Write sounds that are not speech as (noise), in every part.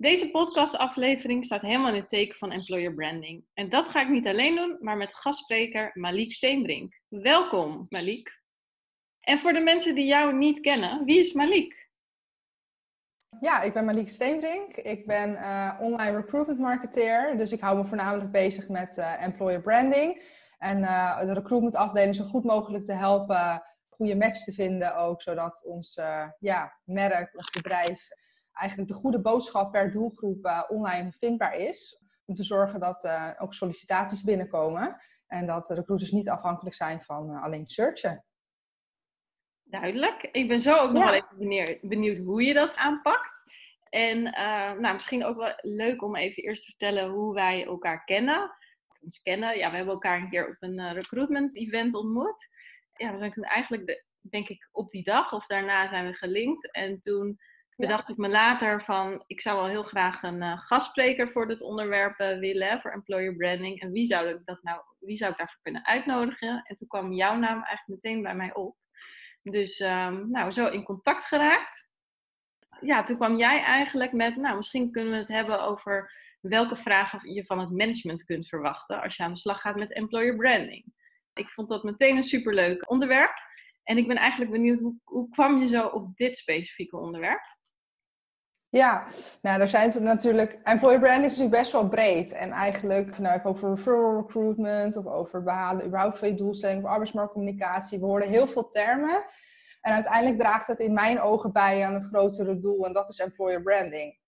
Deze podcastaflevering staat helemaal in het teken van employer branding. En dat ga ik niet alleen doen, maar met gastspreker Malik Steenbrink. Welkom, Malik. En voor de mensen die jou niet kennen, wie is Malik? Ja, ik ben Malik Steenbrink. Ik ben uh, online recruitment marketeer. Dus ik hou me voornamelijk bezig met uh, employer branding. En uh, de recruitment afdeling zo goed mogelijk te helpen goede match te vinden ook. Zodat ons ja, merk, ons bedrijf eigenlijk de goede boodschap per doelgroep uh, online vindbaar is. Om te zorgen dat uh, ook sollicitaties binnenkomen en dat de recruiters niet afhankelijk zijn van uh, alleen searchen. Duidelijk. Ik ben zo ook nog wel even benieuwd, benieuwd, hoe je dat aanpakt. En nou, misschien ook wel leuk om even eerst te vertellen hoe wij elkaar kennen. Ons kennen. Ja, we hebben elkaar een keer op een recruitment event ontmoet. Ja, we zijn toen eigenlijk, de, denk ik, op die dag of daarna zijn we gelinkt. En toen bedacht ik me later van, ik zou wel heel graag een uh, gastspreker voor dit onderwerp uh, willen, voor employer branding. En wie zou, ik dat nou, wie zou ik daarvoor kunnen uitnodigen? En toen kwam jouw naam eigenlijk meteen bij mij op. Dus um, nou, zo in contact geraakt. Ja, toen kwam jij eigenlijk met, nou, misschien kunnen we het hebben over welke vragen je van het management kunt verwachten als je aan de slag gaat met employer branding. Ik vond dat meteen een superleuk onderwerp. En ik ben eigenlijk benieuwd, hoe, hoe kwam je zo op dit specifieke onderwerp? Ja, nou, er zijn natuurlijk. Employer branding is natuurlijk best wel breed. En eigenlijk, nou, ik over referral recruitment of over behalen überhaupt van je doelstelling of arbeidsmarktcommunicatie. We horen heel veel termen. En uiteindelijk draagt het in mijn ogen bij aan het grotere doel, en dat is employer branding.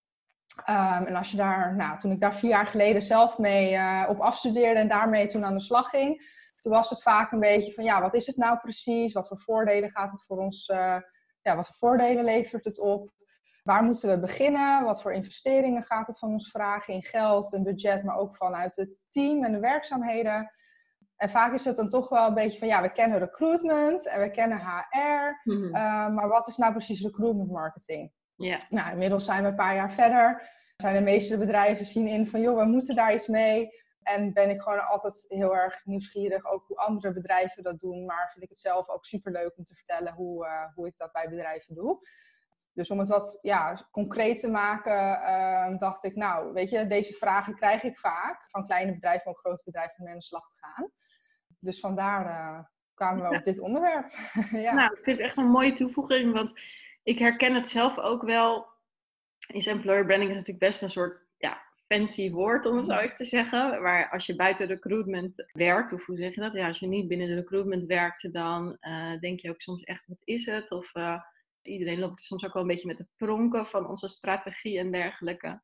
Um, en als je daar, nou, toen ik daar vier jaar geleden zelf mee uh, op afstudeerde en daarmee toen aan de slag ging, toen was het vaak een beetje van, ja, wat is het nou precies? Wat voor voordelen gaat het voor ons? Uh, ja, wat voor voordelen levert het op? Waar moeten we beginnen? Wat voor investeringen gaat het van ons vragen in geld en budget, maar ook vanuit het team en de werkzaamheden? En vaak is het dan toch wel een beetje van, ja, we kennen recruitment en we kennen HR, mm -hmm. uh, maar wat is nou precies recruitment marketing? Yeah. Nou, inmiddels zijn we een paar jaar verder. Zijn de meeste bedrijven zien in van, joh, we moeten daar iets mee. En ben ik gewoon altijd heel erg nieuwsgierig, ook hoe andere bedrijven dat doen. Maar vind ik het zelf ook superleuk om te vertellen hoe, uh, hoe ik dat bij bedrijven doe. Dus om het wat ja, concreet te maken, uh, dacht ik, nou, weet je, deze vragen krijg ik vaak van kleine bedrijven, ook grote bedrijven om mee aan de slag te gaan. Dus vandaar uh, kwamen we ja. op dit onderwerp. (laughs) ja. Nou, ik vind het echt een mooie toevoeging, want ik herken het zelf ook wel. Is employer branding is natuurlijk best een soort ja, fancy woord, om het zo even te zeggen. Waar als je buiten recruitment werkt, of hoe zeg je dat? Ja, als je niet binnen de recruitment werkt, dan uh, denk je ook soms echt, wat is het? Of Iedereen loopt soms ook wel een beetje met de pronken van onze strategie en dergelijke.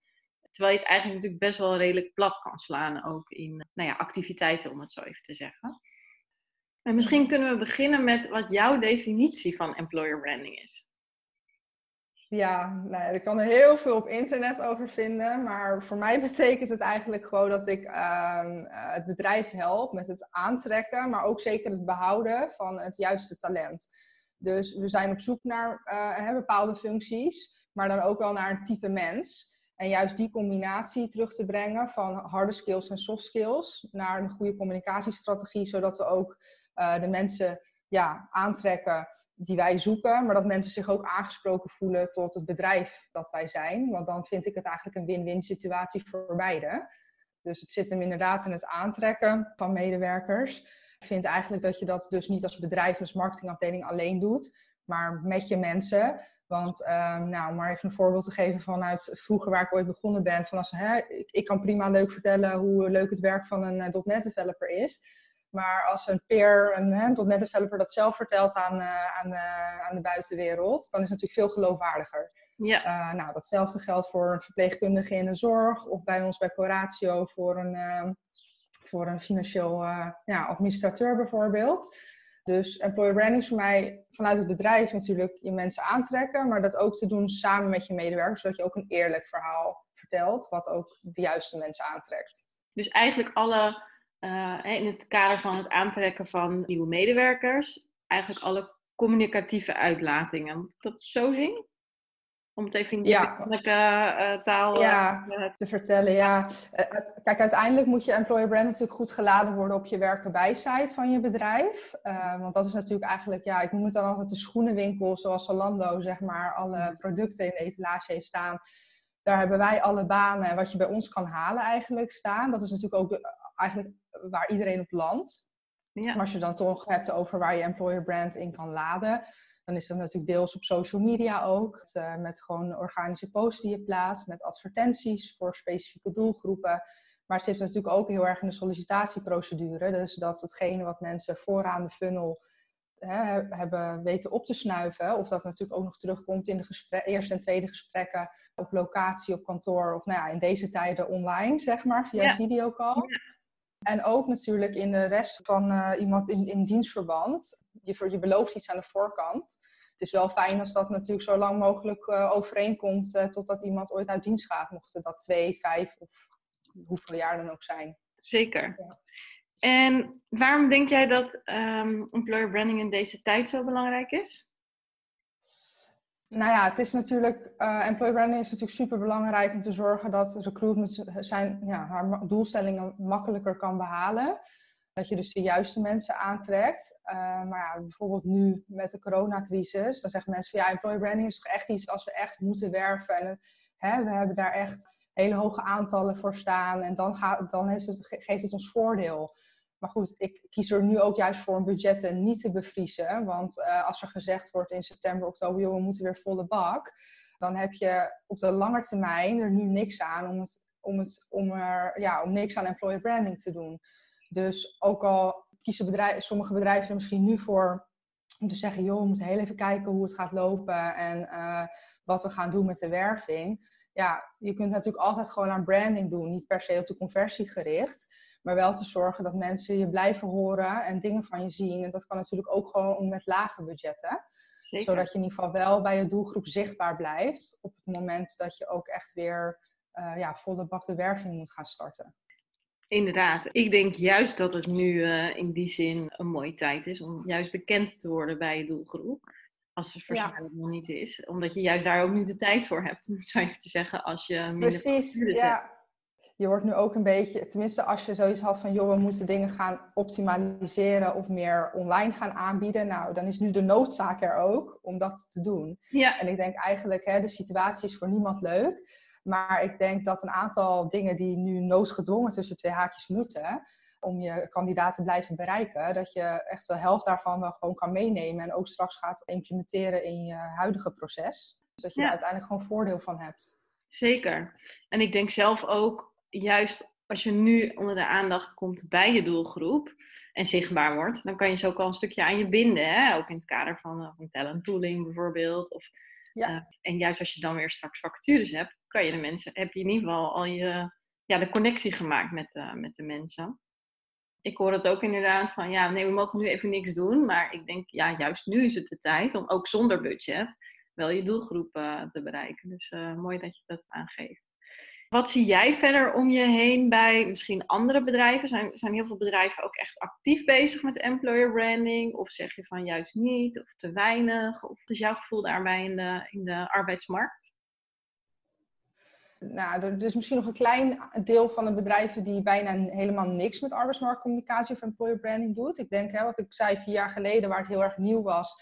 Terwijl je het eigenlijk natuurlijk best wel redelijk plat kan slaan, ook in nou ja, activiteiten, om het zo even te zeggen. En misschien kunnen we beginnen met wat jouw definitie van employer branding is. Ja, nou, ik kan er heel veel op internet over vinden, maar voor mij betekent het eigenlijk gewoon dat ik uh, het bedrijf help met het aantrekken, maar ook zeker het behouden van het juiste talent. Dus we zijn op zoek naar uh, bepaalde functies, maar dan ook wel naar een type mens. En juist die combinatie terug te brengen van harde skills en soft skills naar een goede communicatiestrategie, zodat we ook uh, de mensen ja, aantrekken die wij zoeken, maar dat mensen zich ook aangesproken voelen tot het bedrijf dat wij zijn. Want dan vind ik het eigenlijk een win-win situatie voor beide. Dus het zit hem inderdaad in het aantrekken van medewerkers. Ik vind eigenlijk dat je dat dus niet als bedrijf, als marketingafdeling alleen doet, maar met je mensen. Want um, nou, om maar even een voorbeeld te geven vanuit vroeger waar ik ooit begonnen ben. Van als, hè, ik, ik kan prima leuk vertellen hoe leuk het werk van een uh, .NET developer is. Maar als een peer, een hè, .NET developer dat zelf vertelt aan, uh, aan, uh, aan de buitenwereld, dan is het natuurlijk veel geloofwaardiger. Ja. Nou, datzelfde geldt voor een verpleegkundige in de zorg of bij ons bij Coratio voor een, voor een financieel uh, ja, administrateur bijvoorbeeld. Dus employer branding is voor mij vanuit het bedrijf natuurlijk je mensen aantrekken, maar dat ook te doen samen met je medewerkers, zodat je ook een eerlijk verhaal vertelt, wat ook de juiste mensen aantrekt. Dus eigenlijk alle, uh, in het kader van het aantrekken van nieuwe medewerkers, eigenlijk alle communicatieve uitlatingen. Dat zo zien? Om het even in de ja. uh, taal ja, te vertellen. Ja. kijk, uiteindelijk moet je employer brand natuurlijk goed geladen worden op je werken bij site van je bedrijf. want dat is natuurlijk eigenlijk, ja, ik noem het dan altijd de schoenenwinkel, zoals Zalando, zeg maar, alle mm. producten in de etalage heeft staan. Daar hebben wij alle banen en wat je bij ons kan halen eigenlijk staan. Dat is natuurlijk ook eigenlijk waar iedereen op landt. Ja. Maar als je dan toch hebt over waar je employer brand in kan laden, dan is dat natuurlijk deels op social media ook. Uh, met gewoon organische posts die je plaatst, met advertenties voor specifieke doelgroepen. Maar het zit natuurlijk ook heel erg in de sollicitatieprocedure. Dus dat hetgene wat mensen vooraan de funnel hè, hebben weten op te snuiven. Of dat natuurlijk ook nog terugkomt in de eerste en tweede gesprekken op locatie, op kantoor. Of nou ja, in deze tijden online, zeg maar, via ja. videocall. En ook natuurlijk in de rest van uh, iemand in, in dienstverband. Je, je belooft iets aan de voorkant. Het is wel fijn als dat natuurlijk zo lang mogelijk uh, overeenkomt uh, totdat iemand ooit uit dienst gaat. Mochten dat twee, vijf of hoeveel jaar dan ook zijn. Zeker. Ja. En waarom denk jij dat um, employer branding in deze tijd zo belangrijk is? Nou ja, het is natuurlijk, uh, employer branding is natuurlijk super belangrijk om te zorgen dat recruitment zijn, ja, haar doelstellingen makkelijker kan behalen. Dat je dus de juiste mensen aantrekt. Uh, maar ja, bijvoorbeeld nu met de coronacrisis, dan zeggen mensen van ja, employer branding is toch echt iets als we echt moeten werven. En hè, we hebben daar echt hele hoge aantallen voor staan. En dan, gaat, dan heeft het, geeft het ons voordeel. Maar goed, ik kies er nu ook juist voor om budgetten niet te bevriezen. Want uh, als er gezegd wordt in september, oktober, joh, we moeten weer volle bak. Dan heb je op de lange termijn er nu niks aan om, het, om, het, om, er, ja, om niks aan employer branding te doen. Dus ook al kiezen bedrijven, sommige bedrijven er misschien nu voor om te zeggen, joh, we moeten heel even kijken hoe het gaat lopen en uh, wat we gaan doen met de werving. Ja, je kunt natuurlijk altijd gewoon aan branding doen, niet per se op de conversie gericht. Maar wel te zorgen dat mensen je blijven horen en dingen van je zien. En dat kan natuurlijk ook gewoon met lage budgetten. Zeker. Zodat je in ieder geval wel bij je doelgroep zichtbaar blijft. Op het moment dat je ook echt weer uh, ja, volle bak de werving moet gaan starten. Inderdaad. Ik denk juist dat het nu uh, in die zin een mooie tijd is om juist bekend te worden bij je doelgroep. Als het waarschijnlijk ja. nog niet is. Omdat je juist daar ook niet de tijd voor hebt, om het zo even te zeggen. Als je Precies, ja. Hebt je wordt nu ook een beetje, tenminste als je zoiets had van, joh, we moeten dingen gaan optimaliseren of meer online gaan aanbieden. Nou, dan is nu de noodzaak er ook om dat te doen. Ja. En ik denk eigenlijk, hè, de situatie is voor niemand leuk. Maar ik denk dat een aantal dingen die nu noodgedwongen tussen twee haakjes moeten, om je kandidaat te blijven bereiken, dat je echt de helft daarvan wel gewoon kan meenemen en ook straks gaat implementeren in je huidige proces. Dus dat je er uiteindelijk gewoon voordeel van hebt. Zeker. En ik denk zelf ook, juist als je nu onder de aandacht komt bij je doelgroep en zichtbaar wordt, dan kan je ze ook al een stukje aan je binden. Hè? Ook in het kader van, uh, van talent tooling bijvoorbeeld. Of, ja. Uh, en juist als je dan weer straks vacatures hebt, kan je de mensen, heb je in ieder geval al je, ja, de connectie gemaakt met, uh, met de mensen. Ik hoor het ook inderdaad van, ja, nee, we mogen nu even niks doen. Maar ik denk, ja, juist nu is het de tijd om ook zonder budget wel je doelgroep te bereiken. Dus mooi dat je dat aangeeft. Wat zie jij verder om je heen bij misschien andere bedrijven? Zijn, zijn heel veel bedrijven ook echt actief bezig met employer branding? Of zeg je van juist niet, of te weinig? Of is jouw gevoel daarbij in de, in de arbeidsmarkt? Nou, er is misschien nog een klein deel van de bedrijven die bijna helemaal niks met arbeidsmarktcommunicatie of employer branding doet. Ik denk, hè, wat ik zei vier jaar geleden, waar het heel erg nieuw was,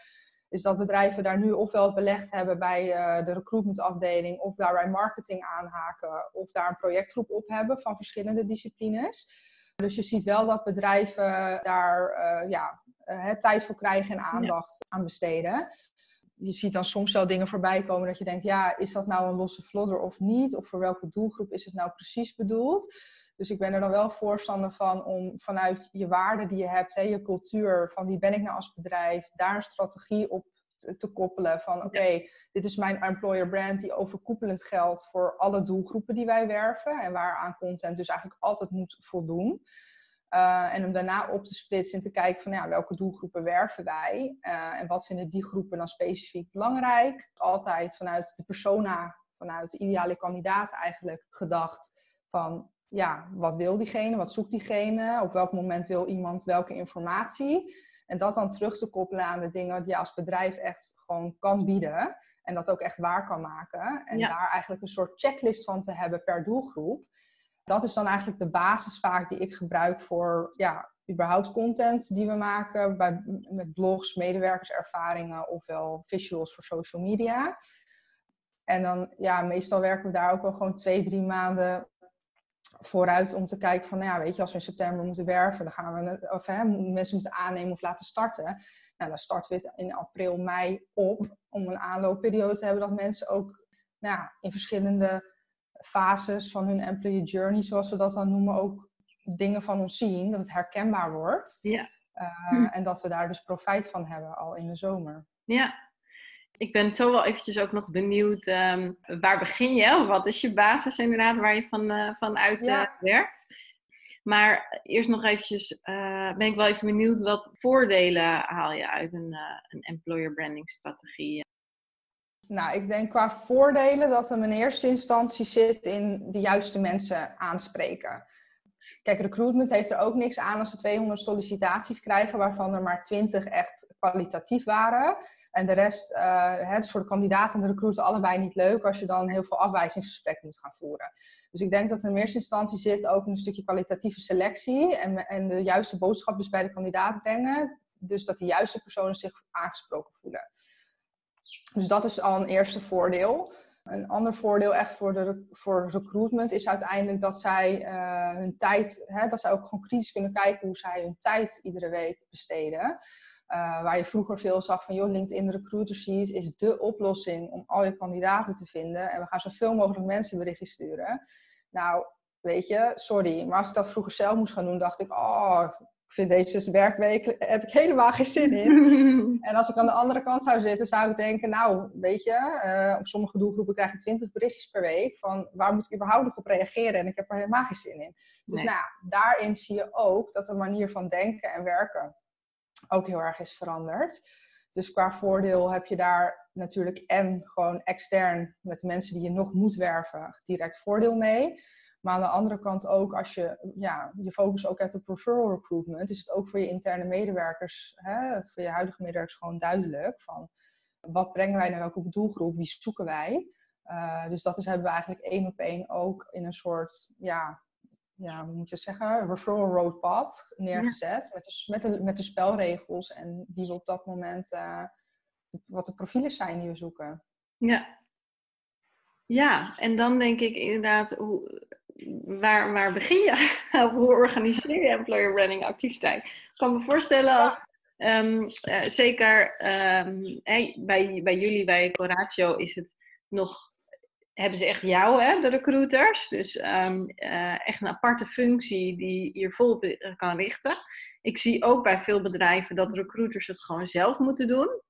is dat bedrijven daar nu ofwel belegd hebben bij uh, de recruitmentafdeling, of daar bij marketing aanhaken, of daar een projectgroep op hebben van verschillende disciplines. Dus je ziet wel dat bedrijven daar uh, ja, uh, tijd voor krijgen en aandacht aan besteden. Je ziet dan soms wel dingen voorbij komen dat je denkt, ja, is dat nou een losse vlodder of niet? Of voor welke doelgroep is het nou precies bedoeld? Dus ik ben er dan wel voorstander van om vanuit je waarden die je hebt, hè, je cultuur, van wie ben ik nou als bedrijf, daar een strategie op te, koppelen. Van oké, dit is mijn employer brand die overkoepelend geldt voor alle doelgroepen die wij werven en waaraan content dus eigenlijk altijd moet voldoen. Uh, en om daarna op te splitsen en te kijken van ja, welke doelgroepen werven wij uh, en wat vinden die groepen dan specifiek belangrijk. Altijd vanuit de persona, vanuit de ideale kandidaat eigenlijk gedacht van ja, wat wil diegene, wat zoekt diegene, op welk moment wil iemand welke informatie. En dat dan terug te koppelen aan de dingen die je als bedrijf echt gewoon kan bieden. En dat ook echt waar kan maken. En daar eigenlijk een soort checklist van te hebben per doelgroep. Dat is dan eigenlijk de basis vaak die ik gebruik voor ja, überhaupt content die we maken. Bij, met blogs, medewerkerservaringen ofwel visuals voor social media. En dan, ja, meestal werken we daar ook wel gewoon twee, drie maanden vooruit om te kijken van, nou ja, weet je, als we in september moeten werven, dan gaan we, of hè, mensen moeten aannemen of laten starten. Nou, dan starten we in april, mei op, om een aanloopperiode te hebben dat mensen ook nou, in verschillende fases van hun employee journey, zoals we dat dan noemen, ook dingen van ons zien, dat het herkenbaar wordt. Ja. Uh, En dat we daar dus profijt van hebben al in de zomer. Ja, ik ben zo wel eventjes ook nog benieuwd, um, waar begin je? Wat is je basis inderdaad waar je van, uh, van uit uh, werkt? Maar eerst nog eventjes, uh, ben ik wel even benieuwd, wat voordelen haal je uit een, een employer branding strategie? Nou, ik denk qua voordelen dat hem in eerste instantie zit in de juiste mensen aanspreken. Kijk, recruitment heeft er ook niks aan als ze 200 sollicitaties krijgen, waarvan er maar 20 echt kwalitatief waren. En de rest, uh, het is voor de kandidaat en de recruiter allebei niet leuk als je dan heel veel afwijzingsgesprekken moet gaan voeren. Dus ik denk dat er in eerste instantie zit ook een stukje kwalitatieve selectie en, en de juiste boodschap dus bij de kandidaat brengen. Dus dat de juiste personen zich aangesproken voelen. Dus dat is al een eerste voordeel. Een ander voordeel echt voor, de, voor recruitment is uiteindelijk dat zij uh, hun tijd, hè, dat zij ook gewoon kritisch kunnen kijken hoe zij hun tijd iedere week besteden. Uh, waar je vroeger veel zag van, joh, LinkedIn Recruiter is de oplossing om al je kandidaten te vinden. En we gaan zoveel mogelijk mensen berichtjes sturen. Nou, weet je, sorry, maar als ik dat vroeger zelf moest gaan doen, dacht ik, oh, ik vind deze werkweek, heb ik helemaal geen zin in. (laughs) en als ik aan de andere kant zou zitten, zou ik denken, nou, weet je, uh, op sommige doelgroepen krijg je 20 berichtjes per week. Van waar moet ik überhaupt nog op reageren? En ik heb er helemaal geen zin in. Dus nou, daarin zie je ook dat de manier van denken en werken ook heel erg is veranderd. Dus qua voordeel heb je daar natuurlijk en gewoon extern met mensen die je nog moet werven direct voordeel mee. Maar aan de andere kant ook, als je ja, je focus ook hebt op referral recruitment, is het ook voor je interne medewerkers, hè, voor je huidige medewerkers gewoon duidelijk van wat brengen wij naar welke doelgroep, wie zoeken wij. Uh, dus dat is, hebben we eigenlijk één op één ook in een soort, ja, ja, hoe moet je zeggen, referral road path neergezet. Met, de, met, de, met de spelregels en wie we op dat moment, uh, wat de profielen zijn die we zoeken. Ja. Ja, en dan denk ik inderdaad, hoe, waar, waar begin je? (laughs) hoe organiseer je employer branding activiteit? Ik kan me voorstellen als, um, uh, zeker um, hey, bij, bij jullie, bij Coratio, is het nog hebben ze echt jou, hè, de recruiters. Dus um, uh, echt een aparte functie die je vol kan richten. Ik zie ook bij veel bedrijven dat recruiters het gewoon zelf moeten doen.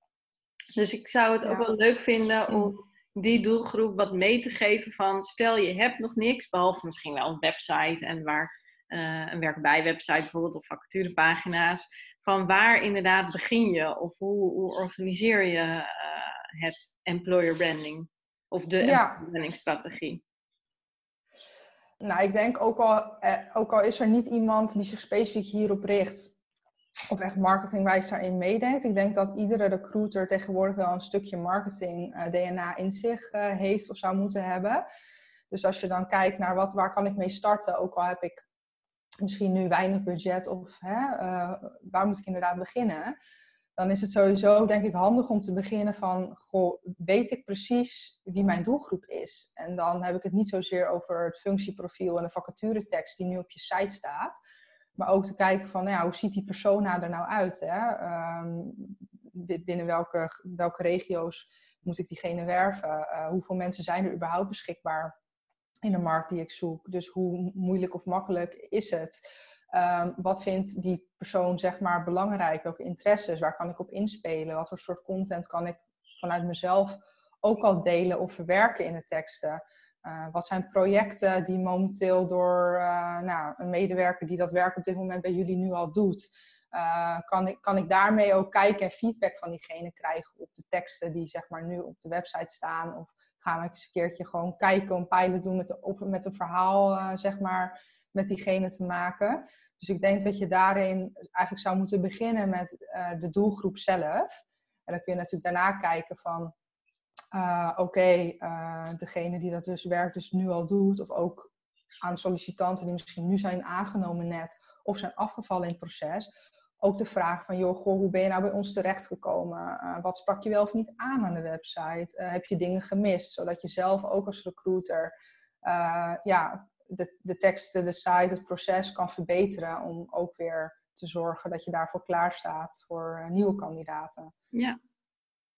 Dus ik zou het ook wel leuk vinden om mm. die doelgroep wat mee te geven van stel je hebt nog niks, behalve misschien wel een website en waar uh, een werkbij website bijvoorbeeld of vacaturepagina's. Van waar inderdaad begin je of hoe, hoe organiseer je uh, het employer branding? Of de ja. Nou, ik denk ook al, eh, ook al is er niet iemand die zich specifiek hierop richt, of echt marketingwijs daarin meedenkt. Ik denk dat iedere recruiter tegenwoordig wel een stukje marketing uh, eh, DNA in zich uh, heeft of zou moeten hebben. Dus als je dan kijkt naar wat, waar kan ik mee starten, ook al heb ik misschien nu weinig budget of hè, uh, waar moet ik inderdaad beginnen dan is het sowieso denk ik handig om te beginnen van, goh, weet ik precies wie mijn doelgroep is? En dan heb ik het niet zozeer over het functieprofiel en de vacaturetekst die nu op je site staat, maar ook te kijken van, nou hoe ziet die persona er nou uit? Hè? Ehm, binnen welke, welke regio's moet ik diegene werven? Uh, hoeveel mensen zijn er überhaupt beschikbaar in de markt die ik zoek? Dus hoe moeilijk of makkelijk is het? Um, wat vindt die persoon zeg maar belangrijk? Welke interesses? Waar kan ik op inspelen? Wat voor soort content kan ik vanuit mezelf ook al delen of verwerken in de teksten? Uh, wat zijn projecten die momenteel door uh, nou, een medewerker die dat werk op dit moment bij jullie nu al doet, uh, kan, ik, kan ik daarmee ook kijken en feedback van diegene krijgen op de teksten die zeg maar nu op de website staan? Of gaan we eens een keertje gewoon kijken, een pilot doen met, met een verhaal zeg maar met diegene te maken? Dus ik denk dat je daarin eigenlijk zou moeten beginnen met de doelgroep zelf. En dan kun je natuurlijk daarna kijken van uh, oké, uh, degene die dat dus werk dus nu al doet, of ook aan sollicitanten die misschien nu zijn aangenomen net, of zijn afgevallen in het proces, ook de vraag van, joh, goh, hoe ben je nou bij ons terechtgekomen? Uh, wat sprak je wel of niet aan aan de website? heb je dingen gemist? Zodat je zelf ook als recruiter ja, de, de teksten, de site, het proces kan verbeteren om ook weer te zorgen dat je daarvoor klaar staat voor nieuwe kandidaten. Ja,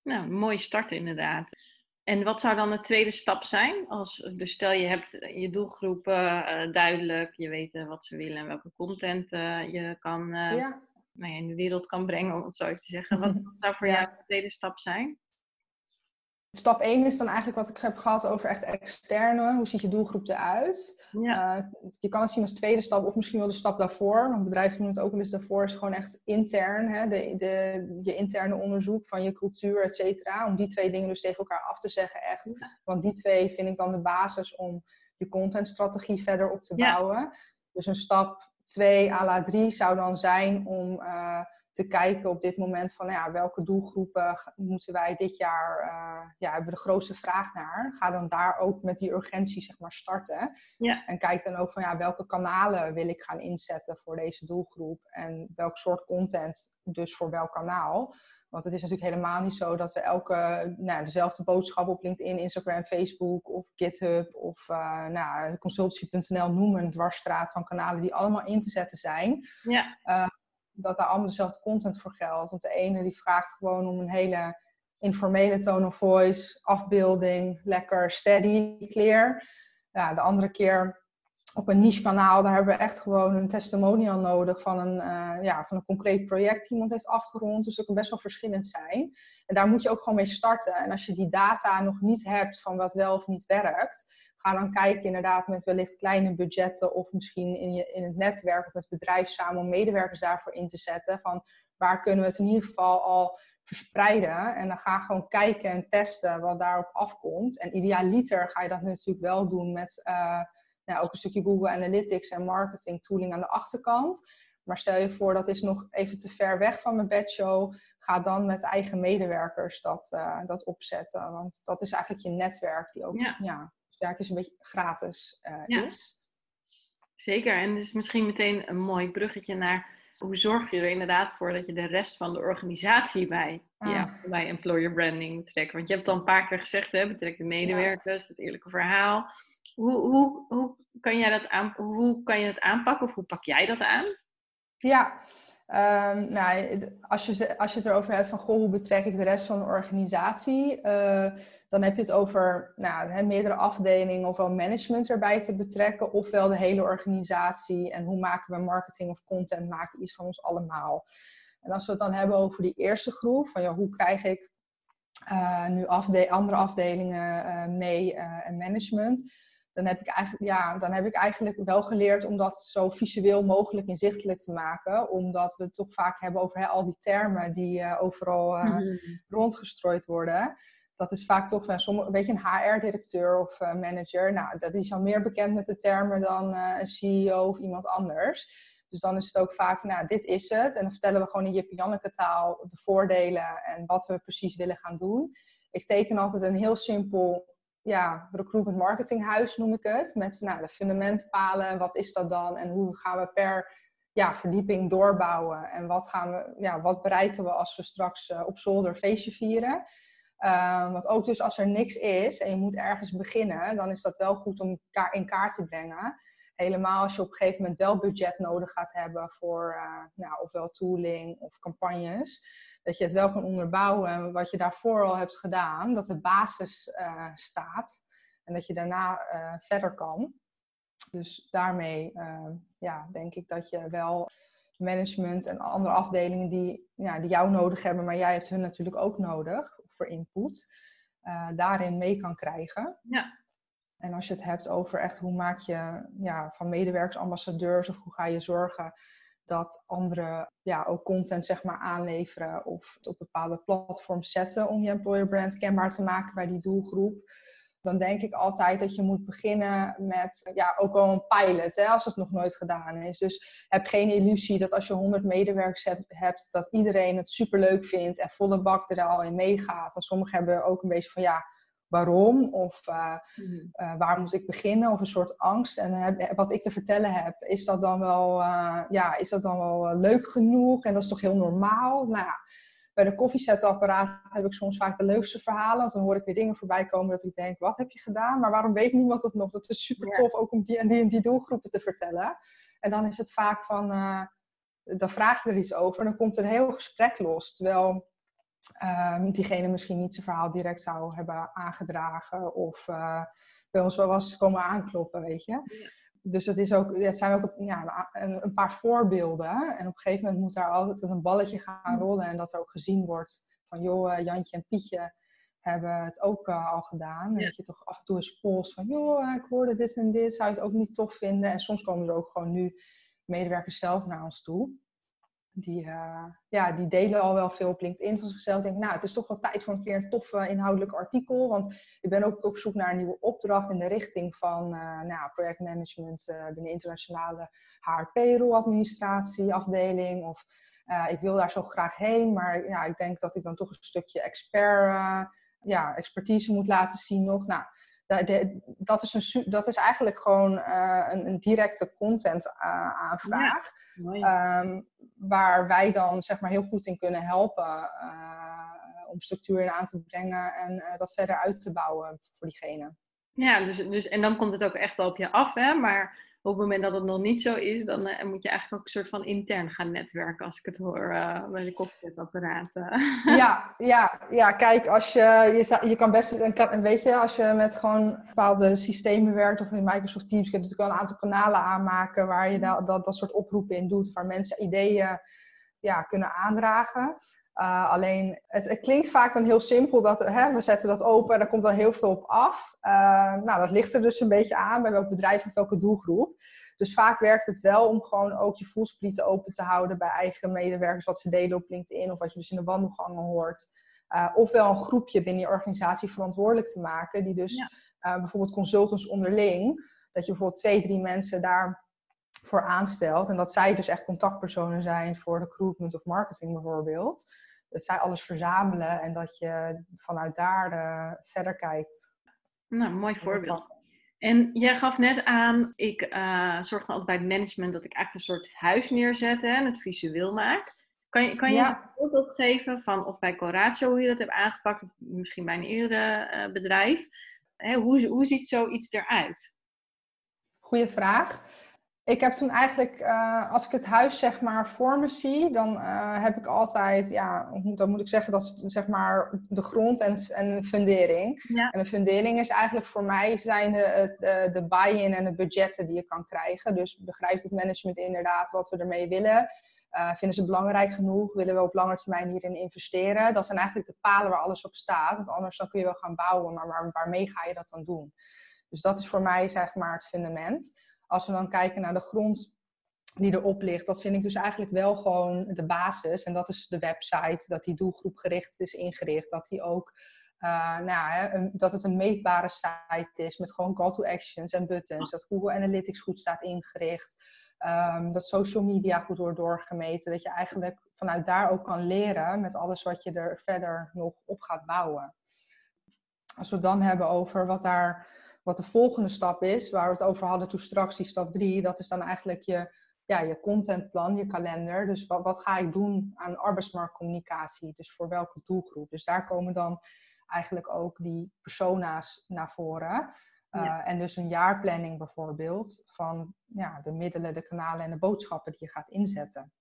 nou, een mooie start inderdaad. En wat zou dan de tweede stap zijn? Als, dus stel je hebt je doelgroepen uh, duidelijk, je weet uh, wat ze willen en welke content uh, je kan, ja. nou ja, in de wereld kan brengen, om het zo te zeggen. Wat, (laughs) wat zou voor ja. jou de tweede stap zijn? Stap 1 is dan eigenlijk wat ik heb gehad over echt externe. Hoe ziet je doelgroep eruit? Ja. Uh, je kan het zien als tweede stap of misschien wel de stap daarvoor. Want bedrijven doen het ook wel eens daarvoor. is gewoon echt intern. Hè? De, de, je interne onderzoek van je cultuur, et cetera. Om die twee dingen dus tegen elkaar af te zeggen echt. Want die twee vind ik dan de basis om je contentstrategie verder op te bouwen. Dus een stap 2 à la 3 zou dan zijn om... Uh, te kijken op dit moment van nou ja, welke doelgroepen moeten wij dit jaar, uh, ja, hebben de grootste vraag naar. Ga dan daar ook met die urgentie zeg maar starten. Ja. En kijk dan ook van ja, welke kanalen wil ik gaan inzetten voor deze doelgroep en welk soort content dus voor welk kanaal. Want het is natuurlijk helemaal niet zo dat we elke nou, dezelfde boodschap op LinkedIn, Instagram, Facebook of GitHub of uh, nou, consultancy.nl noemen, een dwarsstraat van kanalen die allemaal in te zetten zijn. Ja. Uh, dat daar allemaal dezelfde content voor geldt. Want de ene die vraagt gewoon om een hele informele tone of voice, afbeelding, lekker steady, clear. Ja, de andere keer op een niche kanaal, daar hebben we echt gewoon een testimonial nodig van een, uh, ja, van een concreet project die iemand heeft afgerond. Dus dat kan best wel verschillend zijn. En daar moet je ook gewoon mee starten. En als je die data nog niet hebt van wat wel of niet werkt, ga dan kijken inderdaad met wellicht kleine budgetten of misschien in, je, in het netwerk of het bedrijf samen om medewerkers daarvoor in te zetten. Van waar kunnen we het in ieder geval al verspreiden. En dan ga gewoon kijken en testen wat daarop afkomt. En idealiter ga je dat natuurlijk wel doen met uh, nou, ook een stukje Google Analytics en marketing tooling aan de achterkant. Maar stel je voor dat is nog even te ver weg van mijn bedshow. Ga dan met eigen medewerkers dat, uh, dat opzetten. Want dat is eigenlijk je netwerk die ook ja is een beetje gratis uh, is. Zeker, en dus misschien meteen een mooi bruggetje naar hoe zorg je er inderdaad voor dat je de rest van de organisatie bij, ah. ja, bij employer branding betrekt. Want je hebt al een paar keer gezegd, hè, betrek de medewerkers, het eerlijke verhaal. Hoe, hoe, hoe, kan jij dat aan, hoe kan je het aanpakken of hoe pak jij dat aan? Ja, Um, nou, als, je, als je het erover hebt van goh, hoe betrek ik de rest van de organisatie, uh, dan heb je het over nou, meerdere afdelingen ofwel management erbij te betrekken, ofwel de hele organisatie en hoe maken we marketing of content maken iets van ons allemaal. En als we het dan hebben over die eerste groep, van ja, hoe krijg ik uh, nu afde andere afdelingen uh, mee en management, dan heb, ik eigenlijk, ja, dan heb ik eigenlijk wel geleerd om dat zo visueel mogelijk inzichtelijk te maken. Omdat we het toch vaak hebben over hè, al die termen die overal mm rondgestrooid worden. Dat is vaak toch een, sommige, een beetje een HR-directeur of uh, manager. Nou, dat is al meer bekend met de termen dan een CEO of iemand anders. Dus dan is het ook vaak, nou, dit is het. En dan vertellen we gewoon in Jip Janneke taal de voordelen en wat we precies willen gaan doen. Ik teken altijd een heel simpel ja, recruitment marketinghuis noem ik het. Met nou, de fundamentpalen, wat is dat dan en hoe gaan we per ja, verdieping doorbouwen. En wat, gaan we, ja, wat bereiken we als we straks op zolder feestje vieren. Uh, want ook dus als er niks is en je moet ergens beginnen, dan is dat wel goed om in kaart te brengen. Helemaal als je op een gegeven moment wel budget nodig gaat hebben voor uh, nou, ofwel tooling of campagnes dat je het wel kan onderbouwen wat je daarvoor al hebt gedaan, dat de basis uh, staat en dat je daarna uh, verder kan. Dus daarmee uh, ja, denk ik dat je wel management en andere afdelingen die, ja, die jou nodig hebben, maar jij hebt hun natuurlijk ook nodig voor input, daarin mee kan krijgen. Ja. En als je het hebt over echt hoe maak je ja, van medewerkers ambassadeurs of hoe ga je zorgen dat anderen ja, ook content zeg maar, aanleveren of het op bepaalde platforms zetten om je employer brand kenbaar te maken bij die doelgroep. Dan denk ik altijd dat je moet beginnen met ja, ook al een pilot, hè, als het nog nooit gedaan is. Dus heb geen illusie dat als je 100 medewerkers hebt, hebt dat iedereen het superleuk vindt en volle bak er al in meegaat. Want sommigen hebben ook een beetje van ja, waarom of uh, waar moet ik beginnen of een soort angst. En uh, wat ik te vertellen heb, is dat dan wel, ja, is dat dan wel leuk genoeg en dat is toch heel normaal? Nou ja, bij de koffiezetapparaat heb ik soms vaak de leukste verhalen. Want dan hoor ik weer dingen voorbij komen dat ik denk, wat heb je gedaan? Maar waarom weet niemand het nog? Dat is super tof ook om die en die, die doelgroepen te vertellen. En dan is het vaak van, dan vraag je er iets over en dan komt er een heel gesprek los. Terwijl uh, diegene misschien niet zijn verhaal direct zou hebben aangedragen of uh, bij ons wel was komen aankloppen, weet je. Dus het, is ook, het zijn ook ja, een, een, paar voorbeelden. En op een gegeven moment moet daar altijd een balletje gaan rollen en dat er ook gezien wordt van joh, eh, Jantje en Pietje hebben het ook uh, al gedaan. En dat je toch af en toe eens post van joh, ik hoorde dit en dit, zou je het ook niet tof vinden? En soms komen er ook gewoon nu medewerkers zelf naar ons toe die, uh, ja, die delen al wel veel op LinkedIn van zichzelf. Denk, nou, het is toch wel tijd voor een keer een tof inhoudelijk artikel. Want ik ben ook op zoek naar een nieuwe opdracht in de richting van uh, nou, projectmanagement uh, binnen internationale HR administratie afdeling. Of ik wil daar zo graag heen, maar ja, ik denk dat ik dan toch een stukje expert, ja, expertise moet laten zien nog. Nou, dat, is een, dat is eigenlijk gewoon uh, een, een, directe content uh, aanvraag. Ehm, waar wij dan zeg maar heel goed in kunnen helpen uh, om structuur in aan te brengen en dat verder uit te bouwen voor diegene. Ja, dus, dus, en dan komt het ook echt al op je af, hè? Maar op het moment dat het nog niet zo is, dan uh, moet je eigenlijk ook een soort van intern gaan netwerken, als ik het hoor uh, bij de kopzetapparaten. (laughs) Ja, ja, ja, kijk, als je, je, je kan best, een, weet je, als je met gewoon bepaalde systemen werkt of in Microsoft Teams, kun je natuurlijk wel een aantal kanalen aanmaken waar je dat, dat, dat soort oproepen in doet, waar mensen ideeën ja, kunnen aandragen. Uh, alleen, het, het, klinkt vaak dan heel simpel dat hè, we zetten dat open en daar komt dan heel veel op af. Uh, nou, dat ligt er dus een beetje aan bij welk bedrijf of welke doelgroep. Dus vaak werkt het wel om gewoon ook je voelsprieten open te houden bij eigen medewerkers, wat ze delen op LinkedIn of wat je dus in de wandelgangen hoort. Uh, ofwel een groepje binnen je organisatie verantwoordelijk te maken, die dus bijvoorbeeld consultants onderling, dat je bijvoorbeeld twee, drie mensen daar voor aanstelt. En dat zij dus echt contactpersonen zijn voor recruitment of marketing bijvoorbeeld dat zij alles verzamelen en dat je vanuit daar uh, verder kijkt. Nou, mooi voorbeeld. En jij gaf net aan, ik uh, zorg dan altijd bij het management dat ik eigenlijk een soort huis neerzet en het visueel maak. Kan je, kan je een voorbeeld geven van of bij Coratio hoe je dat hebt aangepakt, of misschien bij een eerdere uh, bedrijf? Hè, hoe, hoe ziet zoiets eruit? Goeie vraag ik heb toen eigenlijk, uh, als ik het huis zeg maar voor me zie, dan uh, heb ik altijd, ja, dan moet ik zeggen, dat is zeg maar de grond en, en fundering. Ja. En de fundering is eigenlijk voor mij zijn de, de, de buy-in en de budgetten die je kan krijgen. Dus begrijpt het management inderdaad wat we ermee willen? Uh, vinden ze belangrijk genoeg? Willen we op lange termijn hierin investeren? Dat zijn eigenlijk de palen waar alles op staat. Want anders dan kun je wel gaan bouwen, maar waar, waarmee ga je dat dan doen? Dus dat is voor mij zeg maar het fundament als we dan kijken naar de grond die erop ligt, dat vind ik dus eigenlijk wel gewoon de basis. En dat is de website, dat die doelgroepgericht is ingericht, dat die ook uh, nou, dat het een meetbare site is met gewoon call to actions en buttons. Dat Google Analytics goed staat ingericht. Um, dat social media goed wordt doorgemeten. Dat je eigenlijk vanuit daar ook kan leren met alles wat je er verder nog op gaat bouwen. Als we het dan hebben over wat daar wat de volgende stap is, waar we het over hadden toen straks, die stap 3, dat is dan eigenlijk je, ja, je contentplan, je kalender. Dus wat, wat ga ik doen aan arbeidsmarktcommunicatie? Dus voor welke doelgroep? Dus daar komen dan eigenlijk ook die persona's naar voren. Uh, En dus een jaarplanning bijvoorbeeld van ja, de middelen, de kanalen en de boodschappen die je gaat inzetten.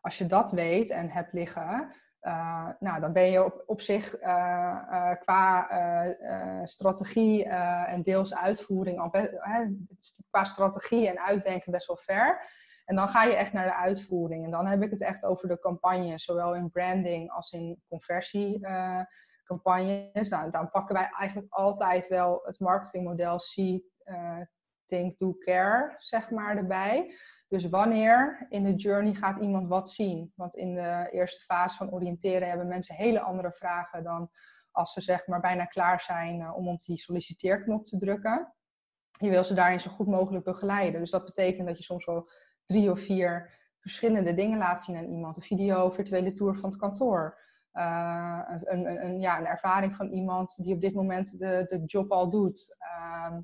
Als je dat weet en hebt liggen, uh, nou, dan ben je op, op zich uh, uh, qua strategie en deels uitvoering al qua strategie en uitdenken best wel ver. En dan ga je echt naar de uitvoering. En dan heb ik het echt over de campagne, zowel in branding als in conversie campagnes. Nou, dan pakken wij eigenlijk altijd wel het marketingmodel See, Think, Do, Care, zeg maar, erbij. Dus wanneer in de journey gaat iemand wat zien? Want in de eerste fase van oriënteren hebben mensen hele andere vragen dan als ze zeg maar bijna klaar zijn uh, om op die solliciteerknop te drukken. Je wil ze daarin zo goed mogelijk begeleiden. Dus dat betekent dat je soms wel drie of vier verschillende dingen laat zien aan iemand. Een video, virtuele tour van het kantoor. Uh, een, een, een, ja, een ervaring van iemand die op dit moment de, de job al doet. Uh,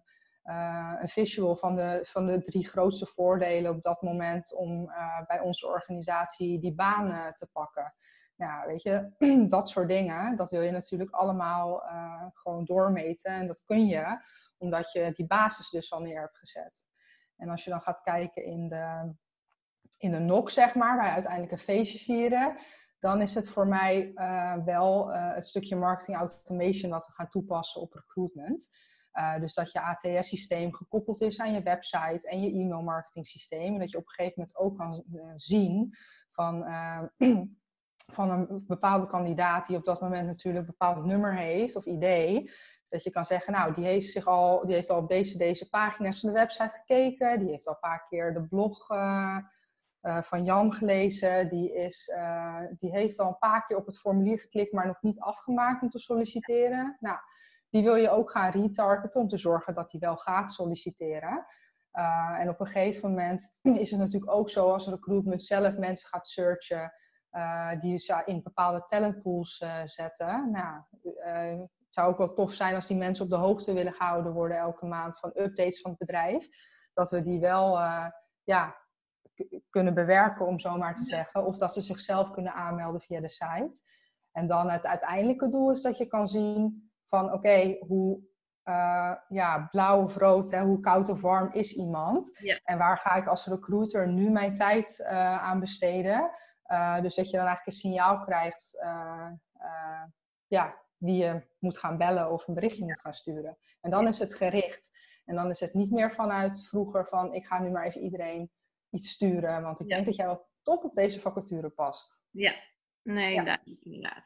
uh, een visual van de, van de drie grootste voordelen op dat moment om uh, bij onze organisatie die baan te pakken. Nou, weet je, (clears throat) dat soort dingen, dat wil je natuurlijk allemaal gewoon doormeten. En dat kun je, omdat je die basis dus al neer hebt gezet. En als je dan gaat kijken in de, in de NOC, zeg maar, waar je uiteindelijk een feestje vieren, dan is het voor mij wel het stukje marketing automation wat we gaan toepassen op recruitment. Uh, dus dat je ATS-systeem gekoppeld is aan je website en je e-mail marketing systeem. En dat je op een gegeven moment ook kan uh, zien van, uh, (clears throat) van een bepaalde kandidaat die op dat moment natuurlijk een bepaald nummer heeft of idee. Dat je kan zeggen, nou, die heeft, zich al, die heeft al op deze, deze pagina's van de website gekeken. Die heeft al een paar keer de blog van Jan gelezen. Die, is, die heeft al een paar keer op het formulier geklikt, maar nog niet afgemaakt om te solliciteren. Nou, die wil je ook gaan retargeten om te zorgen dat hij wel gaat solliciteren. Uh, en op een gegeven moment (clears throat) is het natuurlijk ook zo als recruitment zelf mensen gaat searchen, uh, die ze in bepaalde talentpools uh, zetten. Nou, het zou ook wel tof zijn als die mensen op de hoogte willen gehouden worden elke maand van updates van het bedrijf. Dat we die wel ja, kunnen bewerken, om zo maar te zeggen. Of dat ze zichzelf kunnen aanmelden via de site. En dan het uiteindelijke doel is dat je kan zien van oké, hoe uh, ja, blauw of rood, hè, hoe koud of warm is iemand? En waar ga ik als recruiter nu mijn tijd uh, aan besteden? Uh, dus dat je dan eigenlijk een signaal krijgt ja, wie je moet gaan bellen of een berichtje moet gaan sturen. En dan is het gericht. En dan is het niet meer vanuit vroeger van ik ga nu maar even iedereen iets sturen. Want ik denk dat jij wel top op deze vacature past. Ja, nee, ja. inderdaad.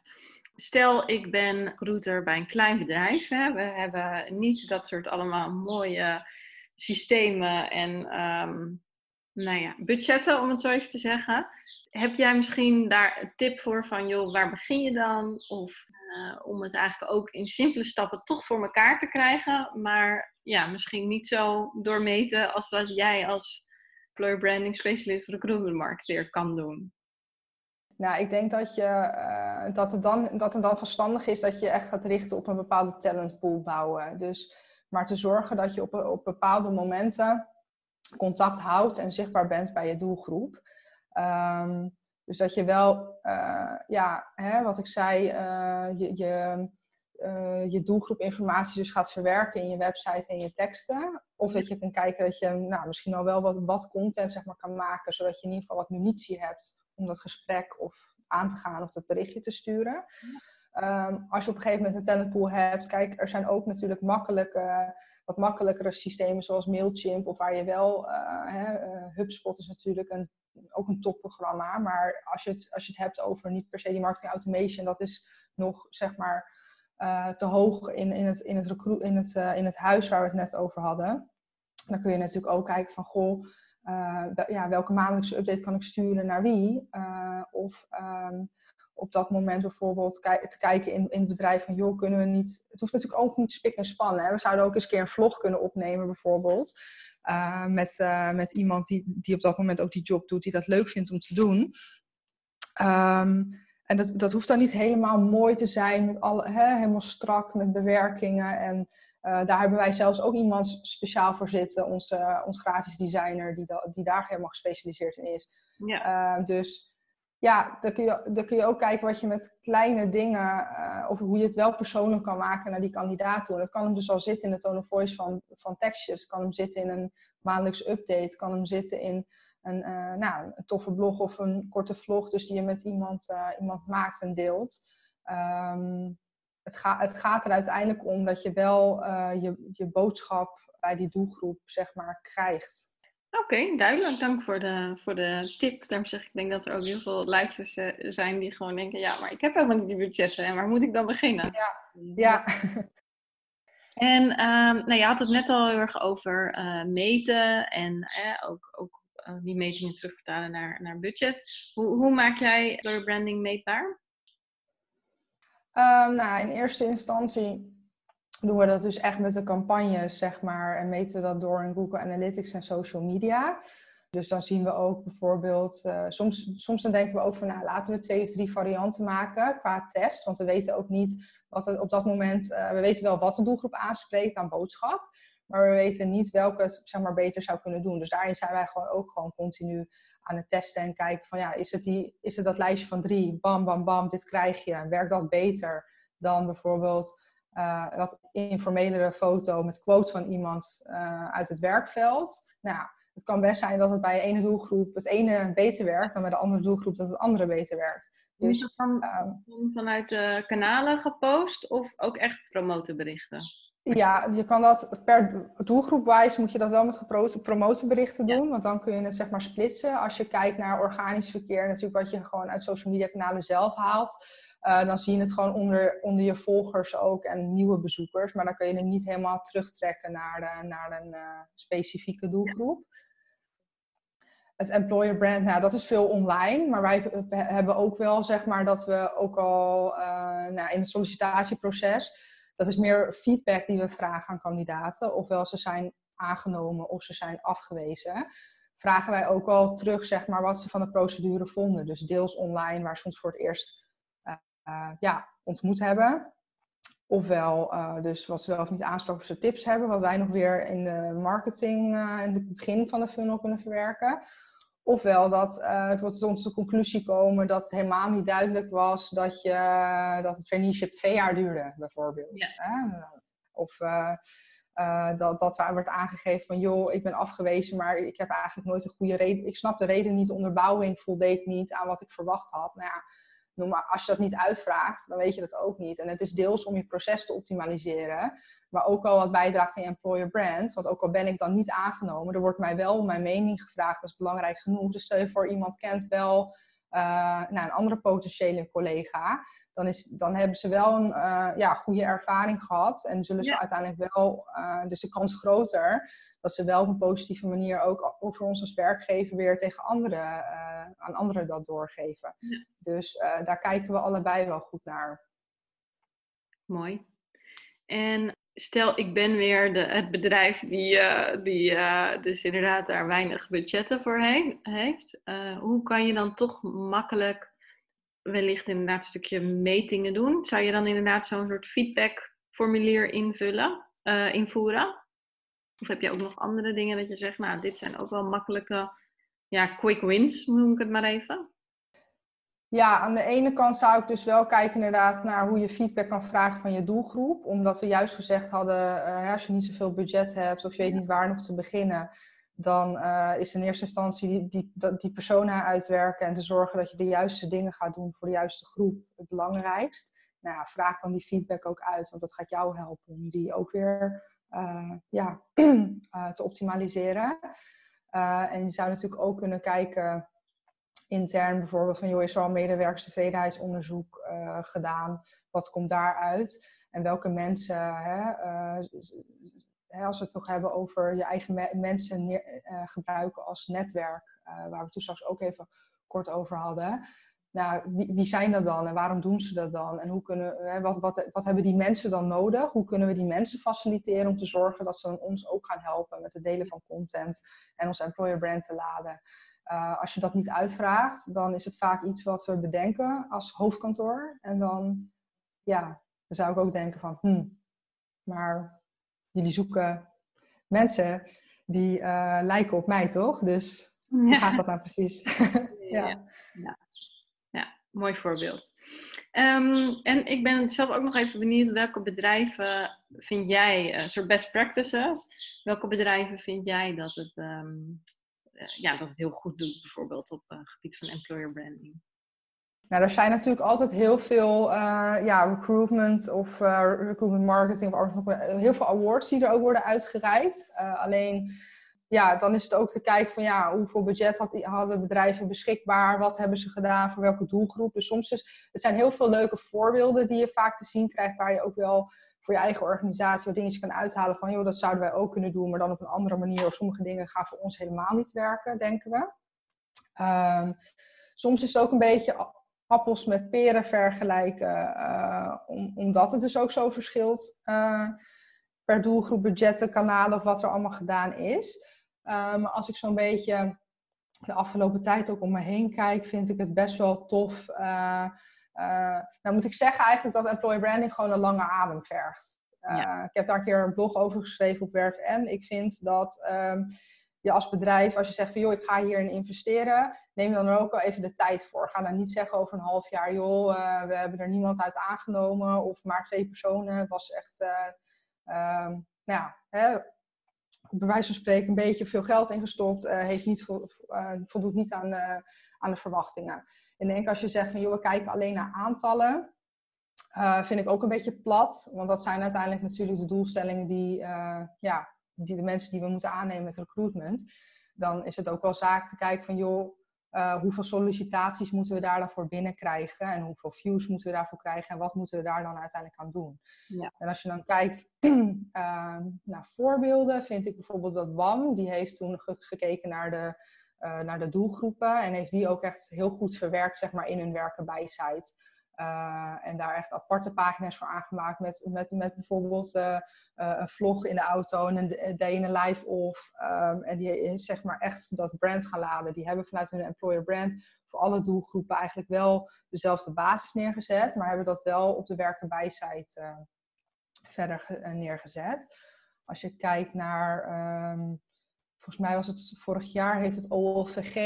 Stel, ik ben recruiter bij een klein bedrijf. Hè. We hebben niet dat soort allemaal mooie systemen en um, nou ja, budgetten, om het zo even te zeggen. Heb jij misschien daar een tip voor van, joh, waar begin je dan? Of uh, om het eigenlijk ook in simpele stappen toch voor elkaar te krijgen, maar ja, misschien niet zo doormeten als dat jij als employer branding specialist recruitment marketeer kan doen. Nou, ik denk dat, je, uh, dat, het dan, dat het dan verstandig is dat je echt gaat richten op een bepaalde talentpool bouwen. Dus, maar te zorgen dat je op, op bepaalde momenten contact houdt en zichtbaar bent bij je doelgroep. Um, dus dat je wel, uh, ja, hè, wat ik zei, uh, je, je, je doelgroepinformatie dus gaat verwerken in je website en je teksten. Of dat je kan kijken dat je nou, misschien al wel wat, wat content zeg maar, kan maken, zodat je in ieder geval wat munitie hebt om dat gesprek of aan te gaan of dat berichtje te sturen. Um, als je op een gegeven moment een talentpool hebt, kijk, er zijn ook natuurlijk makkelijke, wat makkelijkere systemen zoals Mailchimp of waar je wel, uh, hè, uh, HubSpot is natuurlijk een, ook een topprogramma, maar als je, het, als je het hebt over niet per se die marketing automation, dat is nog zeg maar uh, te hoog in, in, het, in, het in, het, in het huis waar we het net over hadden. Dan kun je natuurlijk ook kijken van, goh, uh, ja, welke maandelijkse update kan ik sturen naar wie? Uh, of um, op dat moment bijvoorbeeld te kijken in, in het bedrijf van, joh, kunnen we niet... Het hoeft natuurlijk ook niet spik en spannen. We zouden ook eens een keer een vlog kunnen opnemen bijvoorbeeld. Uh, met, met iemand die, die op dat moment ook die job doet, die dat leuk vindt om te doen. Um, en dat, dat hoeft dan niet helemaal mooi te zijn, met alle, hè, helemaal strak, met bewerkingen en uh, daar hebben wij zelfs ook iemand speciaal voor zitten, onze, uh, ons grafisch designer, die, da die daar helemaal gespecialiseerd in is. Ja. Uh, dus ja, dan kun, je, dan kun je ook kijken wat je met kleine dingen, eh, of hoe je het wel persoonlijk kan maken naar die kandidaat toe. En dat kan hem dus al zitten in de tone of voice van, van tekstjes, kan hem zitten in een maandelijks update, kan hem zitten in een, eh, nou, een toffe blog of een korte vlog, dus die je met iemand, iemand maakt en deelt. Um, het, ga, het gaat er uiteindelijk om dat je wel uh, je, je boodschap bij die doelgroep zeg maar krijgt. Oké, duidelijk. Dank voor de, voor de tip. Daarom zeg ik, denk dat er ook heel veel luisteraars eh, zijn die gewoon denken, ja, maar ik heb helemaal niet die budgetten en waar moet ik dan beginnen? Ja, ja. En um, nou, je had het net al heel erg over uh, meten en eh, ook, ook uh, die metingen terugvertalen naar, naar budget. Hoe, hoe maak jij employer branding meetbaar? Um, nou, in eerste instantie doen we dat dus echt met de campagnes, zeg maar, en meten we dat door in Google Analytics en social media. Dus dan zien we ook bijvoorbeeld, uh, soms, soms dan denken we ook van, nou, laten we twee of drie varianten maken qua test. Want we weten ook niet wat het op dat moment, uh, we weten wel wat de doelgroep aanspreekt aan boodschap. Maar we weten niet welke het zeg maar, beter zou kunnen doen. Dus daarin zijn wij gewoon ook gewoon continu aan het testen en kijken van, ja, is het, die, is het dat lijstje van drie? Bam, bam, bam, dit krijg je. Werkt dat beter dan bijvoorbeeld uh, wat informelere foto met quote van iemand uh, uit het werkveld? Nou, het kan best zijn dat het bij de ene doelgroep het ene beter werkt dan bij de andere doelgroep dat het andere beter werkt. Dus, is het van, um, vanuit de kanalen gepost of ook echt promoteberichten? Ja, je kan dat per doelgroepwijs moet je dat wel met promoteberichten doen, ja. want dan kun je het zeg maar splitsen. Als je kijkt naar organisch verkeer, natuurlijk wat je gewoon uit social media kanalen zelf haalt, uh, dan zie je het gewoon onder, onder je volgers ook en nieuwe bezoekers, maar dan kun je hem niet helemaal terugtrekken naar, de, naar een uh, specifieke doelgroep. Ja het employer brand, nou, dat is veel online. Maar wij hebben ook wel, zeg maar, dat we ook al uh, nou, in het sollicitatieproces, dat is meer feedback die we vragen aan kandidaten. Ofwel ze zijn aangenomen of ze zijn afgewezen. Vragen wij ook al terug, zeg maar, wat ze van de procedure vonden. Dus deels online, waar ze ons voor het eerst uh, uh, ja, ontmoet hebben. Ofwel, uh, dus wat ze wel of niet aanspraken of ze tips hebben, wat wij nog weer in de marketing, in het begin van de funnel kunnen verwerken. Ofwel dat uh, het wordt tot de conclusie komen dat het helemaal niet duidelijk was dat, je, dat het traineeship twee jaar duurde, bijvoorbeeld. Ja. Of uh, uh, dat, dat er wordt aangegeven van, joh, ik ben afgewezen, maar ik heb eigenlijk nooit een goede reden. Ik snap de reden niet, onderbouwing voldeed niet aan wat ik verwacht had. Nou ja, maar als je dat niet uitvraagt, dan weet je dat ook niet. En het is deels om je proces te optimaliseren maar ook al wat bijdraagt aan je employer brand. Want ook al ben ik dan niet aangenomen, er wordt mij wel mijn mening gevraagd. Dat is belangrijk genoeg. Dus stel je voor, iemand kent wel uh, nou, een andere potentiële collega. Dan, is, dan hebben ze wel een uh, ja, goede ervaring gehad. En zullen ze ja. uiteindelijk wel, uh, dus de kans groter, dat ze wel op een positieve manier ook over ons als werkgever weer tegen anderen, aan anderen dat doorgeven. Ja. Dus daar kijken we allebei wel goed naar. Mooi. En stel ik ben weer de, het bedrijf die, die dus inderdaad daar weinig budgetten voor he heeft. Hoe kan je dan toch makkelijk wellicht inderdaad een stukje metingen doen? Zou je dan inderdaad zo'n soort feedbackformulier invullen, invoeren? Of heb je ook nog andere dingen dat je zegt, nou dit zijn ook wel makkelijke ja, quick wins, noem ik het maar even? Ja, aan de ene kant zou ik dus wel kijken inderdaad naar hoe je feedback kan vragen van je doelgroep. Omdat we juist gezegd hadden, uh, als je niet zoveel budget hebt of je weet niet waar nog te beginnen, dan uh, is in eerste instantie die, die, die persona uitwerken en te zorgen dat je de juiste dingen gaat doen voor de juiste groep het belangrijkst. Nou ja, vraag dan die feedback ook uit, want dat gaat jou helpen om die ook weer uh, ja, (clears throat) te optimaliseren. en je zou natuurlijk ook kunnen kijken intern bijvoorbeeld van, joh, is er al medewerkerstevredenheidsonderzoek gedaan? Wat komt daaruit? En welke mensen, hè, als we het nog hebben over je eigen me mensen uh, gebruiken als netwerk, waar we toen straks ook even kort over hadden. Nou, wie, wie, zijn dat dan en waarom doen ze dat dan? En hoe kunnen, hè, wat, wat, hebben die mensen dan nodig? Hoe kunnen we die mensen faciliteren om te zorgen dat ze ons ook gaan helpen met het delen van content en ons employer brand te laden? Uh, als je dat niet uitvraagt, dan is het vaak iets wat we bedenken als hoofdkantoor. En dan, ja, dan zou ik ook denken van, hmm, maar jullie zoeken mensen die uh, lijken op mij, toch? Dus hoe ja. gaat dat nou precies? (laughs) ja. Ja. ja. ja. mooi voorbeeld. Um, en ik ben zelf ook nog even benieuwd, welke bedrijven vind jij, uh, soort best practices, welke bedrijven vind jij dat het um, eh, ja, dat het heel goed doet, bijvoorbeeld op het gebied van employer branding? Nou, er zijn natuurlijk altijd heel veel uh, ja, recruitment of uh, recruitment marketing of heel veel awards die er ook worden uitgereikt. Alleen ja, dan is het ook te kijken van ja, hoeveel budget had, hadden bedrijven beschikbaar, wat hebben ze gedaan, voor welke doelgroep. Dus soms is, er zijn heel veel leuke voorbeelden die je vaak te zien krijgt, waar je ook wel voor je eigen organisatie wat dingetjes kan uithalen van joh, dat zouden wij ook kunnen doen, maar dan op een andere manier. Of sommige dingen gaan voor ons helemaal niet werken, denken we. Ehm, soms is het ook een beetje appels met peren vergelijken, uh, omdat het dus ook zo verschilt uh, per doelgroep, budgetten, kanalen of wat er allemaal gedaan is. Maar ehm, als ik zo'n beetje de afgelopen tijd ook om me heen kijk, vind ik het best wel tof. Uh, nou moet ik zeggen eigenlijk dat employer branding gewoon een lange adem vergt. Ik heb daar een keer een blog over geschreven op Werf en Ik vind dat um, je als bedrijf, als je zegt van joh, ik ga hierin investeren, neem dan ook wel even de tijd voor. Ga dan niet zeggen over een half jaar, joh, we hebben er niemand uit aangenomen of maar twee personen. Het was echt, um, nou ja, hè, bij wijze van spreken een beetje veel geld ingestopt, uh, heeft niet voldoet niet aan, aan de verwachtingen. En denk als je zegt van joh, we kijken alleen naar aantallen, vind ik ook een beetje plat. Want dat zijn uiteindelijk natuurlijk de doelstellingen die, ja, die de mensen die we moeten aannemen met recruitment. Dan is het ook wel zaak te kijken van joh, uh, hoeveel sollicitaties moeten we daar dan voor binnenkrijgen en hoeveel views moeten we daarvoor krijgen en wat moeten we daar dan uiteindelijk aan doen. Ja. En als je dan kijkt uh, (clears throat) naar voorbeelden, vind ik bijvoorbeeld dat WAM, die heeft toen gekeken naar de, uh, naar de doelgroepen en heeft die ook echt heel goed verwerkt zeg maar, in hun werken bij site. Uh, en daar echt aparte pagina's voor aangemaakt met, met, met bijvoorbeeld uh, uh, een vlog in de auto en een day in a life of. Um, en die zeg maar echt dat brand gaan laden. Die hebben vanuit hun employer brand voor alle doelgroepen eigenlijk wel dezelfde basis neergezet, maar hebben dat wel op de bij site verder neergezet. Als je kijkt naar um, volgens mij was het vorig jaar, heeft het OLVG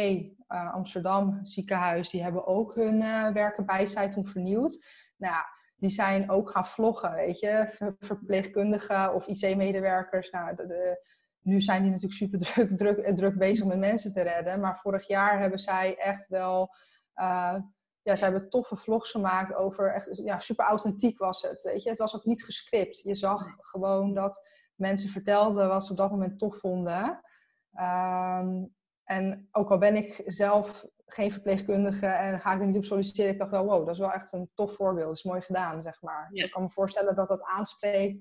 uh, Amsterdam ziekenhuis, die hebben ook hun uh, werken bijsite toen vernieuwd. Nou ja, die zijn ook gaan vloggen, weet je, verpleegkundigen of IC-medewerkers. Nou, de, de, nu zijn die natuurlijk super (laughs) druk, druk, druk bezig met mensen te redden. Maar vorig jaar hebben zij echt wel, uh, ja, ze hebben toffe vlogs gemaakt over echt, ja, super authentiek was het, weet je. Het was ook niet gescript. Je zag gewoon dat mensen vertelden wat ze op dat moment tof vonden. Um, en ook al ben ik zelf geen verpleegkundige en ga ik er niet op solliciteren, ik dacht wel, wow, dat is wel echt een tof voorbeeld. Dat is mooi gedaan, zeg maar. Dus ik kan me voorstellen dat dat aanspreekt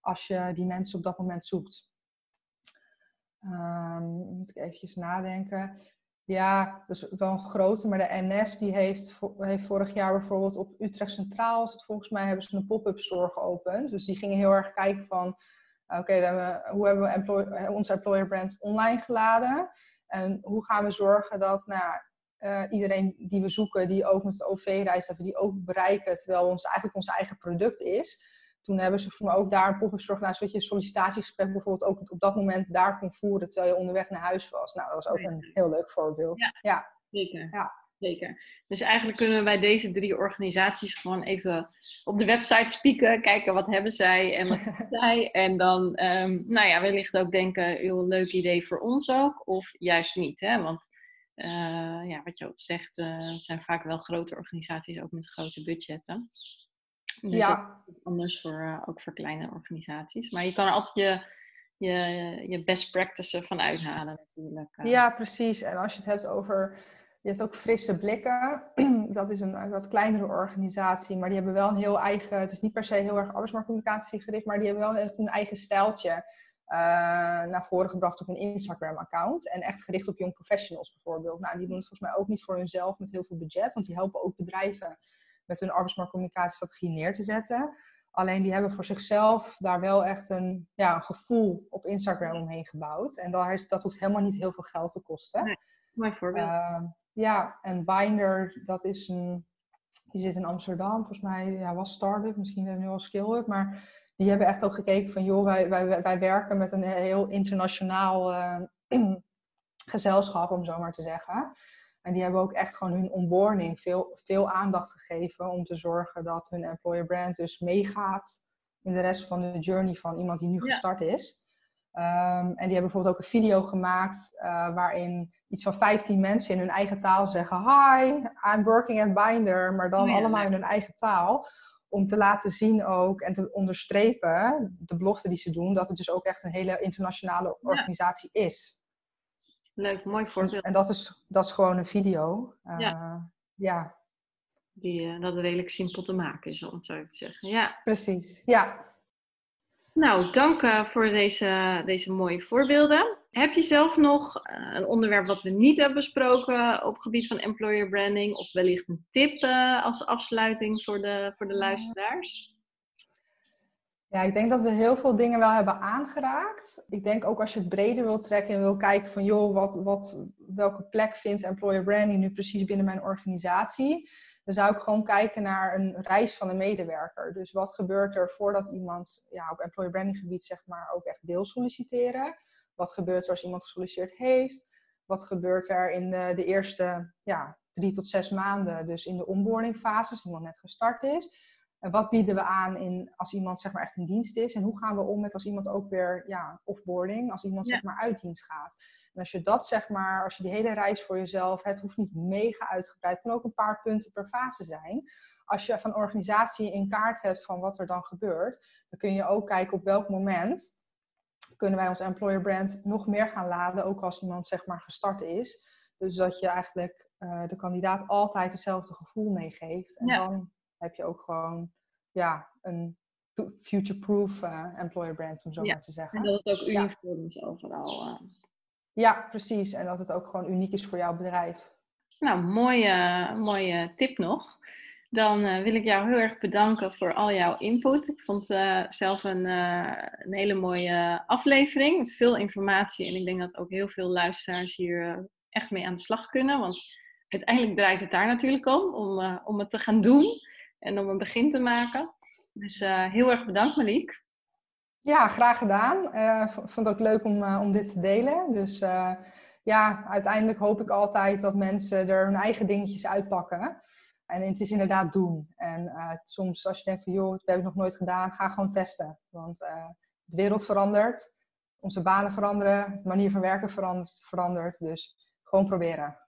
als je die mensen op dat moment zoekt. Um, moet ik eventjes nadenken. Ja, dat is wel een grote, maar de NS die heeft, heeft vorig jaar bijvoorbeeld op Utrecht Centraal, volgens mij, hebben ze een pop-up store geopend. Dus die gingen heel erg kijken van, oké, hoe hebben we employ, eh, onze employer brand online geladen? En hoe gaan we zorgen dat nou, uh, iedereen die we zoeken, die ook met de OV reist, dat we die ook bereiken, terwijl ons eigenlijk ons eigen product is. Toen hebben ze voor me ook daar een pop-up store gedaan, zodat je een sollicitatiegesprek bijvoorbeeld ook op dat moment daar kon voeren, terwijl je onderweg naar huis was. Nou, dat was ook een heel leuk voorbeeld. Ja, ja. zeker. Ja. Zeker. Dus eigenlijk kunnen we bij deze drie organisaties gewoon even op de website spieken, kijken wat hebben zij en wat (laughs) hebben zij. En dan, um, nou ja, wellicht ook denken, heel leuk idee voor ons ook, of juist niet. Hè? Want uh, ja, wat je ook zegt, uh, het zijn vaak wel grote organisaties, ook met grote budgetten. Dus ja. anders voor, uh, ook voor kleine organisaties. Maar je kan er altijd je, je, je best practices van uithalen natuurlijk. Ja, precies. En als je het hebt over je hebt ook frisse blikken. (clears throat) Dat is een wat kleinere organisatie, maar die hebben wel een heel eigen. Het is niet per se heel erg arbeidsmarktcommunicatie gericht, maar die hebben wel een eigen stijltje uh, naar voren gebracht op hun Instagram-account. En echt gericht op young professionals bijvoorbeeld. Nou, die doen het volgens mij ook niet voor hunzelf met heel veel budget, want die helpen ook bedrijven met hun arbeidsmarktcommunicatiestrategie neer te zetten. Alleen die hebben voor zichzelf daar wel echt een, ja, een gevoel op Instagram omheen gebouwd. En daar is, dat hoeft helemaal niet heel veel geld te kosten. Nee, mooi voorbeeld. Uh, ja, en Binder, dat is een, die zit in Amsterdam, volgens mij ja, was Startup, misschien nu al Skillup, maar die hebben echt ook gekeken van, joh, wij, wij, wij werken met een heel internationaal uh, (clears throat) gezelschap, om zo maar te zeggen. En die hebben ook echt gewoon hun onboarding veel, veel aandacht gegeven om te zorgen dat hun employer brand dus meegaat in de rest van de journey van iemand die nu gestart is. Um, en die hebben bijvoorbeeld ook een video gemaakt uh, waarin iets van 15 mensen in hun eigen taal zeggen: Hi, I'm working at Binder, maar dan oh allemaal in hun eigen taal. Om te laten zien ook en te onderstrepen, de belofte die ze doen, dat het dus ook echt een hele internationale organisatie is. Leuk, mooi voorbeeld. En dat is, dat is gewoon een video. ja. ja. Die, dat redelijk simpel te maken is, om het zo te zeggen. Ja. Precies, ja. Nou, dank uh, voor deze, deze mooie voorbeelden. Heb je zelf nog uh, een onderwerp wat we niet hebben besproken op het gebied van employer branding? Of wellicht een tip uh, als afsluiting voor de, voor de luisteraars? Ja, ik denk dat we heel veel dingen wel hebben aangeraakt. Ik denk ook als je het breder wilt trekken en wil kijken van joh, wat, wat, welke plek vindt employer branding nu precies binnen mijn organisatie? Dan zou ik gewoon kijken naar een reis van een medewerker. Dus wat gebeurt er voordat iemand ja, op employer branding gebied zeg maar ook echt wil solliciteren? Wat gebeurt er als iemand gesolliciteerd heeft? Wat gebeurt er in de, de eerste ja, drie tot zes maanden, dus in de onboarding fase, als iemand net gestart is? En wat bieden we aan in, als iemand zeg maar, echt in dienst is? En hoe gaan we om met als iemand ook weer ja, offboarding, als iemand zeg maar, uit dienst gaat? En als je dat zeg maar, als je die hele reis voor jezelf, het hoeft niet mega uitgebreid, het kan ook een paar punten per fase zijn. Als je van organisatie in kaart hebt van wat er dan gebeurt, dan kun je ook kijken op welk moment kunnen wij ons employer brand nog meer gaan laden, ook als iemand zeg maar gestart is. Dus dat je eigenlijk uh, de kandidaat altijd hetzelfde gevoel meegeeft. En dan heb je ook gewoon ja, een future-proof uh, employer brand, om zo maar te zeggen. En dat het ook uniform is overal. Uh. Ja, precies. En dat het ook gewoon uniek is voor jouw bedrijf. Nou, mooie, mooie tip nog. Dan uh, wil ik jou heel erg bedanken voor al jouw input. Ik vond zelf een, een, hele mooie aflevering met veel informatie. En ik denk dat ook heel veel luisteraars hier echt mee aan de slag kunnen. Want uiteindelijk draait het daar natuurlijk om, om, om het te gaan doen en om een begin te maken. Dus heel erg bedankt, Malik. Ja, graag gedaan. Ik vond het ook leuk om, om dit te delen. Dus ja, uiteindelijk hoop ik altijd dat mensen er hun eigen dingetjes uitpakken. En het is inderdaad doen. En soms als je denkt van joh, we hebben het nog nooit gedaan, ga gewoon testen. Want de wereld verandert, onze banen veranderen, de manier van werken verandert. verandert dus gewoon proberen.